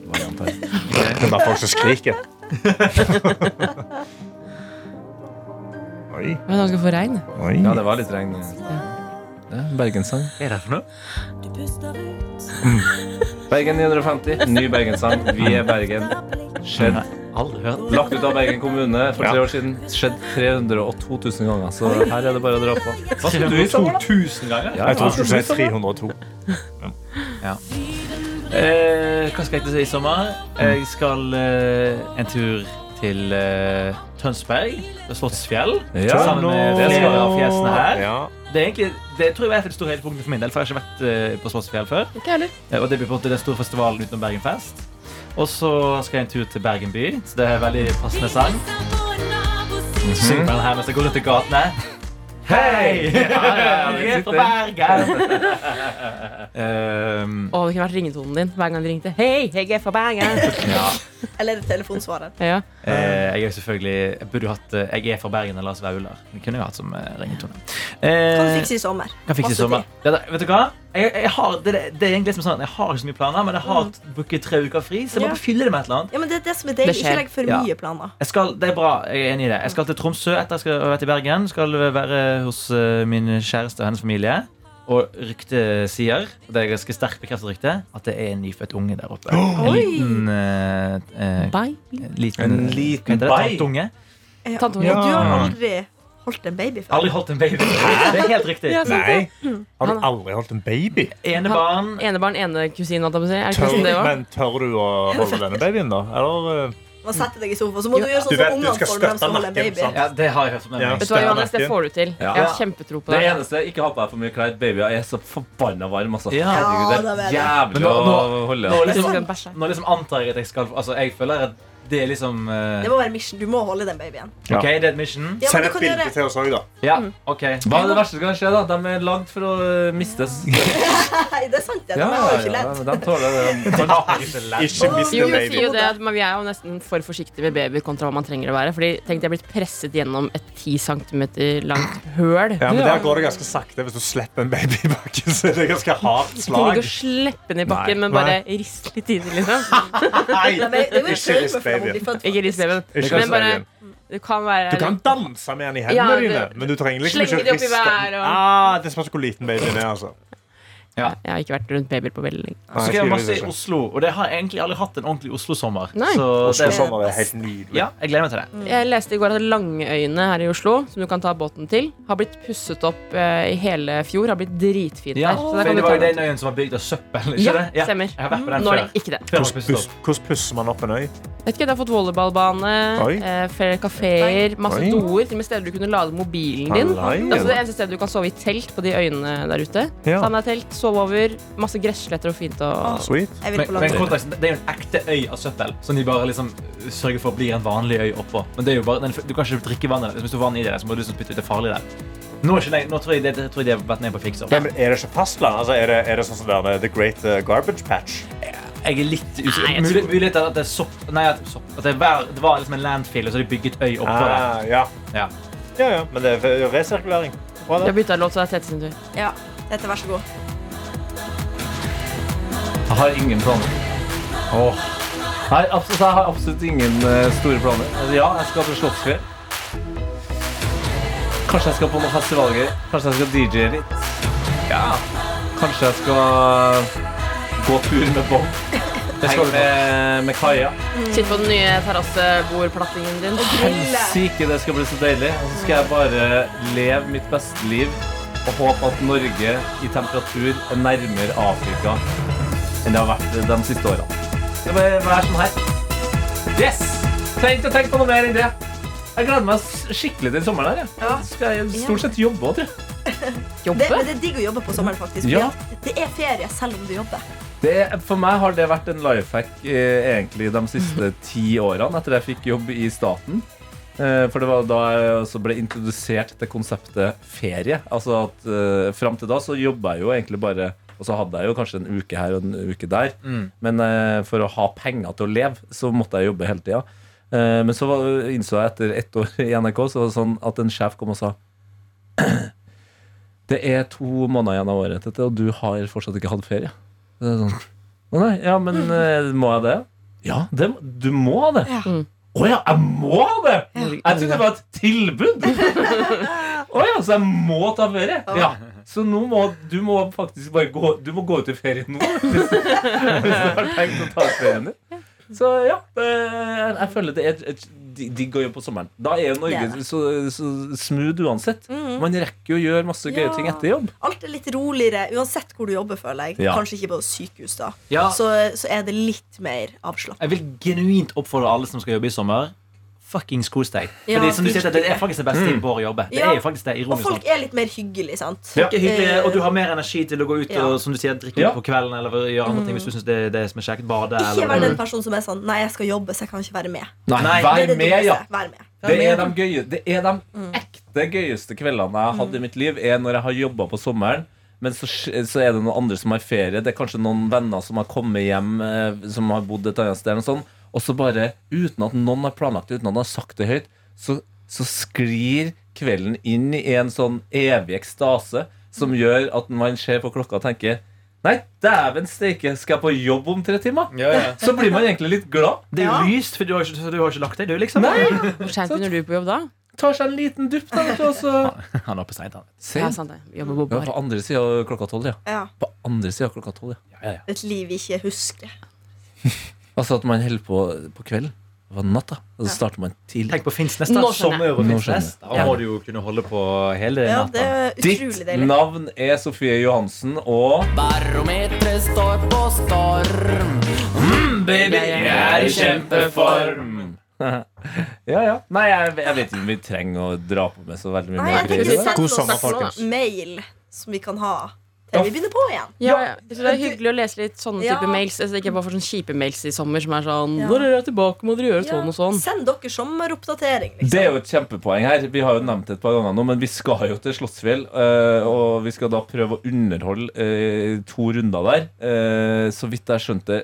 variant her. Det er bare folk som skriker. Oi, Men han skal få regn. oi. Ja, det var litt regn. Det er Bergenssang. Hva er det for noe? Bergen 950. Ny Bergenssang. Vi er Bergen. Skjedd. Lagt ut av Bergen kommune for tre år siden. Skjedd 302 000 ganger. Så her er det bare å dra på. Hva skal du i sommer, da? 2000 ganger? Ja, Jeg tror du skulle si du i 302. Eh, hva skal jeg til i sommer? Jeg skal eh, en tur til eh, Tønsberg. Slottsfjell. Ja, sammen med flere av fjesene her. Ja. Det, er egentlig, det tror jeg er et av de store høydepunktene for min del, for jeg har ikke vært eh, på Slottsfjell før. Ikke heller. Eh, Og det blir på en måte den store festivalen utenom Bergenfest. Og så skal jeg en tur til Bergen by, så det er veldig passende sang. Syng på den her mens jeg går rundt i gatene. Hei! Jeg er fra Bergen! um, Å, det kunne vært ringetonen din hver gang du ringte. Hei, jeg er fra Bergen. ja. Eller telefonsvaret. Ja. Uh, jeg er selvfølgelig Jeg burde hatt uh, Jeg er fra Bergen eller Lars Vaular. Det kunne jeg hatt som eh, ringetone. Kan du fikse i sommer? kan fikse i sommer. Ja, da, vet du hva? Jeg, jeg har, det, det er egentlig som sånn Jeg har ikke så mye planer, men jeg har brukt tre uker fri, så jeg må Ja. fylle det med et eller annet. Ja, men det er det som er deilig. Det. Ikke legg for Ja. mye planer. Jeg skal, det er bra, jeg er enig i det. Jeg skal til Tromsø etter jeg skal være til i Bergen. Skal være hos eh, min kjæreste og hennes familie. Og ryktet sier, og det er ganske sterkt bekreftet rykte, at det er en nyfødt unge der oppe. En liten, uh, uh, Bye. liten En liten? Tantunge. Ja. Tante Og Unge. du har aldri holdt en baby før? Aldri holdt en baby. Det er helt riktig. Ja, sant Nei. det. Har du aldri holdt en baby? Enebarn. Enebarn, ene kusin, holdt jeg på å si. Det Tør, ikke det men tør du å holde denne babyen, da? Eller? eh, Man setter deg i sofaen, så må du gjøre sånn som ungene får når de skal holde en baby. Ja, det har jeg hørt. Ja. Vet du hva, Johannes, det får du til. Ja. Jeg har kjempetro på Det Det eneste, ikke ha på deg for mye klær. Babyer er så forbanna varme. Altså. Ja. Herregud, det det er jævlig å holde nå liksom-. Nå liksom antar jeg at jeg skal Altså, jeg føler at det er liksom eh, Det må være mission. Du må holde den babyen. Ja. OK, det er et mission. Ja, Send et kan bilde gjøre til oss òg, da. Ja, OK. Hva er det verste som kan skje? da? De er lagd for å uh, mistes. Nei, det er sant, det. De Ja, er jo ja, ikke ja, ledd. de tåler det. Ikke mist Jo, en vi sier jo det at Vi er jo nesten for forsiktige med babyer kontra hva man trenger å være. Fordi tenk de har blitt presset gjennom et 10 cm langt høl. Ja, men Der går det ganske sakte. Hvis du slipper en baby i bakken, så er det ganske hardt Du trenger slag. ikke å slippe den i bakken, Nei. men bare riste litt i det. Liksom. Nei, er- det er jo ikke rist for Ikke. Ikke Men bare du kan være Du kan danse med den i hendene Ja, dine, men du trenger liksom ikke riste den. og- ah, Det spørs hvor liten babyen er, altså. Jeg har ikke vært rundt babyer på veldig lenge. Så skal jeg masse i. Oslo, og det har jeg egentlig aldri hatt en ordentlig Oslo-sommer. Så Oslo det, sommer er helt nydelig. ja, jeg gleder meg til det. Jeg leste i går at Langøyene her i Oslo, som du kan ta båten til, har blitt pusset opp eh, i hele fjor. Har blitt dritfint Ja, der. Så der kan det var jo den øyen som var bygd av søppel, ikke Ja, det? stemmer. På den Nå er det ikke det. Hvordan pusser man opp en øy? Vet ikke, Det har fått volleyballbane, eh, flere kafeer, masse Oi. doer. Til og med steder du kunne lade mobilen din. Det er altså det eneste stedet du kan sove i telt på de øyene der ute. Ja. Ta med telt, sove over, masse gressletter og fint. Og... Sweet. Jeg vil Men, på men konteksten, det er jo en ekte øy av søppel som de bare liksom sørger for blir en vanlig øy oppå. Men det er jo bare, den, du kan ikke drikke vannet der. Hvis du har vann i det, så må du liksom spytte ut det farlige der. Nå, er ikke det, nå tror jeg, det, det tror jeg de har vært ned på å fikse. Ja, men er det ikke fastland? Altså, er, det, er det sånn som der, The Great uh, Garbage Patch? Jeg er litt usikker. Mulig, at det er sopp Nei, at, sopp, at det, var, det var liksom en landfill, og så har de bygget øy oppå det. Ah, ja. Ja. ja, ja. Men det er resirkulering. Bra, det. har bytta låt, så det er Tete sin tur. Ja, dette, vær så god. Jeg har ingen planer. Åh. Nei, absolutt, jeg har absolutt ingen eh, store planer. Altså, Ja, jeg skal til Slottsfjell. Kanskje jeg skal på noen festivaler. Kanskje jeg skal DJ litt. Ja. Kanskje jeg skal gå tur med Bob. Henge med, med Kaja. Sitt på den nye terrassebordplattingen din. Helsike, det skal bli så deilig. Og så skal jeg bare leve mitt beste liv og håpe at Norge i temperatur er nærmere Afrika enn det har vært de siste årene. Det bare være sånn her. Yes! Tenk å tenke på noe mer enn det. Jeg gleder meg skikkelig til sommeren her. Ja. Skal jeg stort sett jobbe òg, tror jeg. Det, Jobbe? Det, det er digg å jobbe på sommeren, faktisk. Ja. Det er ferie selv om du jobber. Det, for meg har det vært en life hack eh, egentlig de siste ti årene etter jeg fikk jobb i staten. Eh, for det var da jeg også ble introdusert til konseptet ferie. Altså at eh, Fram til da så jobba jeg jo egentlig bare Og så hadde jeg jo kanskje en uke her og en uke der. Mm. Men eh, for å ha penger til å leve, så måtte jeg jobbe hele tida. Eh, men så var, innså jeg etter ett år i NRK så var det sånn at en sjef kom og sa Det er to måneder igjen av året, og du har fortsatt ikke hatt ferie. Det er sånn nei, ja, men mm. eh, må jeg det? Ja, det, du må ha det. Ja. Mm. Å ja, jeg må ha det! Jeg trodde det var et tilbud. Å ja, så jeg må ta ferie? Ja. Så nå må du må faktisk bare gå Du må gå ut i ferie nå hvis, hvis du har tenkt å ta ferien din. Så ja, jeg, føler det er et, digg å gjøre på sommeren. Da er jo Norge det er det. Så, så, smooth uansett. Mm. Man rekker jo å gjøre masse gøye ja. ting etter jobb. Alt er litt roligere uansett hvor du jobber, føler jeg. Ja. Kanskje ikke på sykehus, da. Ja. Så, så, er det litt mer avslappet. Jeg vil genuint oppfordre alle som skal jobbe i sommer, fuckings kos deg. Ja. Fordi, som du sier, Det er mm. faktisk det beste mm. å jobbe Det ja. er jo faktisk det ironisk Og folk sant. er litt mer hyggelige, sant. Ja. Hyggelige, eh, og du har mer energi til å gå ut og som du sier, drikke ja. på kvelden eller gjøre andre ting hvis du mm. synes det er det som er kjekt. Bade. Ikke eller, vær den personen som er sånn Nei, jeg skal jobbe, så jeg kan ikke være med. Nei, nei. Vær, det det med ja. vær med, ja. Det er de, gøye, det er de mm. ekte gøyeste kveldene jeg har hatt i mitt liv, er når jeg har jobba på sommeren. Men så, så, er det noen andre som har ferie. Det er kanskje noen venner som har kommet hjem, eh, som har bodd et annet sted. Eller sånn og så bare, uten at noen har planlagt det, uten at noen har sagt det høyt, så, så sklir kvelden inn i en sånn evig ekstase som gjør at man ser på klokka og tenker Nei, dæven steike, skal jeg på jobb om tre timer? Ja, ja. Så blir man egentlig litt glad. Det er jo lyst, for du har ikke, du har ikke lagt deg, du, liksom. Nei. Hvor seint begynner du på jobb da? tar seg en liten dupp. da, vet du, også. Han er oppe seint, han. Ja, sant det. Jobber på bar. Ja, på andre sida klokka tolv, ja. ja. På andre sida klokka tolv, ja. Ja, ja. Et liv vi ikke husker. Altså at man holder på på kvelden. På natta. Og så starter man tidlig. Tenk på Finnsnes, da. Nå skjønner jeg. Finnsnes. Da må du jo kunne holde på hele Ja, det er Ditt deilig. navn er Sofie Johansen, og Barometeret står på storm. Mm, baby, jeg er i kjempeform. Ja, ja. Nei, jeg, jeg vet ikke om vi trenger å dra på med så veldig mye Nei, mer. jeg tror vi sender oss folkens. mail som vi kan ha til vi begynner på igjen. Ja, ja. Så det er hyggelig å lese litt sånne ja. type mails. Altså, ikke bare for sånne kjipe mails i sommer som er sånn ja. Når dere tilbake, må dere gjøre sånn og sånn. Send dere sommeroppdatering. Liksom. Det er jo et kjempepoeng her. Vi har jo nevnt det et par ganger nå, men vi skal jo til Slottsfjell. Eh, og vi skal da prøve å underholde eh, to runder der. Eh, så vidt jeg skjønte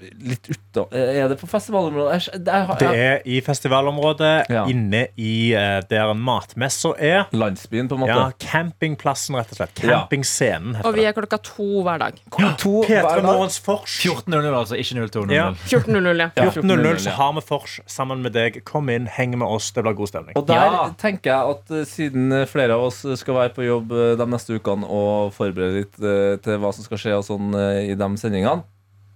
litt uta... Eh, er det på festivalområdet? Jeg, jeg, jeg, det er i festivalområdet, ja. inne i eh, der matmessa er. Landsbyen, på en måte. Ja, Campingplassen, rett og slett. Campingscenen. Ja. Og vi er klokka to hver dag. Ja, to Morgens Fors. 14.00, altså. Ikke 02.00. Ja. 14.00, ja. 14.00 så har vi Fors sammen med deg. Kom inn, heng med oss. Det blir god stemning. Og der tenker jeg at eh, siden flere av oss skal være på jobb de neste ukene og forberede litt til hva som skal skje og sånn i de sendingene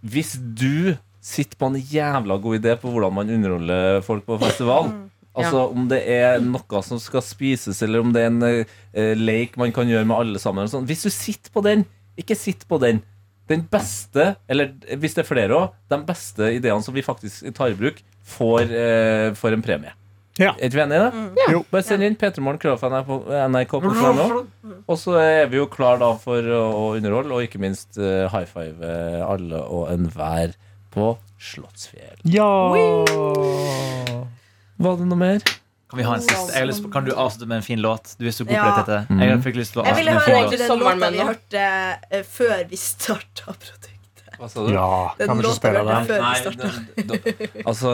hvis du sitter på en jævla god idé på hvordan man underholder folk på festival mm, Altså ja. Om det er noe som skal spises, eller om det er en eh, uh, leik man kan gjøre med alle sammen. Sånn. Hvis du sitter på den, ikke sitt på den. Den beste, eller hvis det er flere òg, de beste ideene som vi faktisk tar i bruk, får, uh, en premie. Ja. Er ikke vi enige i det? Mm. Ja. Bare send inn p3morgen.nrk.no. Og så er vi jo klar da for å underholde, og ikke minst uh, high five eh, alle og enhver på Slottsfjell. Ja! Var det noe mer? Kan vi ha en siste? Jeg har lyst på, kan du avslutte med en fin låt? Du er så god på Ja. dette. Jeg mm. fikk lyst til å ville avslutte med en fin låt. egentlig den Sommeren låta vi hørte eh, før vi starta produktet. Hva sa du? Ja, Den kan vi ikke spille vi hørte det? før vi Nei, starta. den- den- altså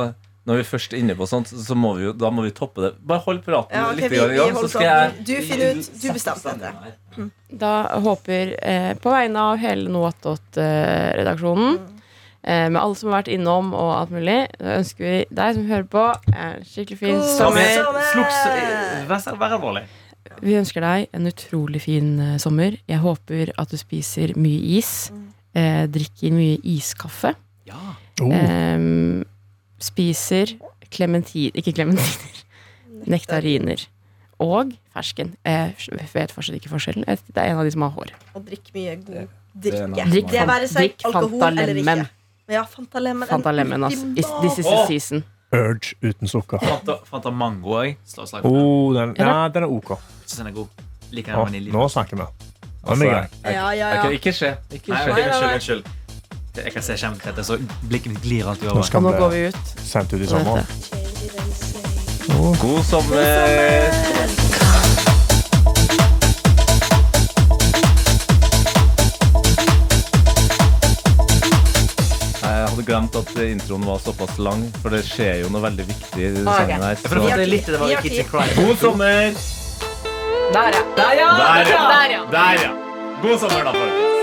når vi først er inne på sånt, så må vi jo, da må vi toppe det. Bare hold praten ja, okay, litt vi, vi i gang, så skal jeg Du finner ut, du bestemmer dette. Mm. Da håper, eh, på vegne av hele Noatot-redaksjonen, eh, eh, med alle som har vært innom og alt mulig, da ønsker vi deg som hører på, en skikkelig fin God sommer. Sluks, eh, vær alvorlig. Vi ønsker deg en utrolig fin eh, sommer. Jeg håper at du spiser mye is. Mm. drikker mye iskaffe. Ja. Oh spiser klementin... Ikke klementiner. Nektariner. Og fersken. Eh, jeg vet fortsatt ikke forskjellen. Det er en av de som har hår. Og drikk mye god drikke. Drikk, det være seg alkohol eller ikke. Ja, Fanta Lemon. Altså. This is the season. Urge uten sukker. Fanta, Mango òg. Oh, den, ja, den er OK. Syns den er god. Liker den vanilje. Nå snakker vi. Ikke skje. Ikke skje. Unnskyld. Jeg kan se kjempetett. Så blikket mitt glir alltid over. Nå, Nå går vi ut. Sendt ut i sommer. God sommer! Jeg hadde glemt at introen var såpass lang, for det skjer jo noe veldig viktig i ah, okay. her. Så. Det litt, det var Kids Cry. God sommer! Der, ja. Der, ja. Der, ja. God sommer, da, folkens.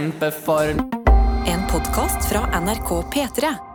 I kjempeform. En podkast fra NRK P3.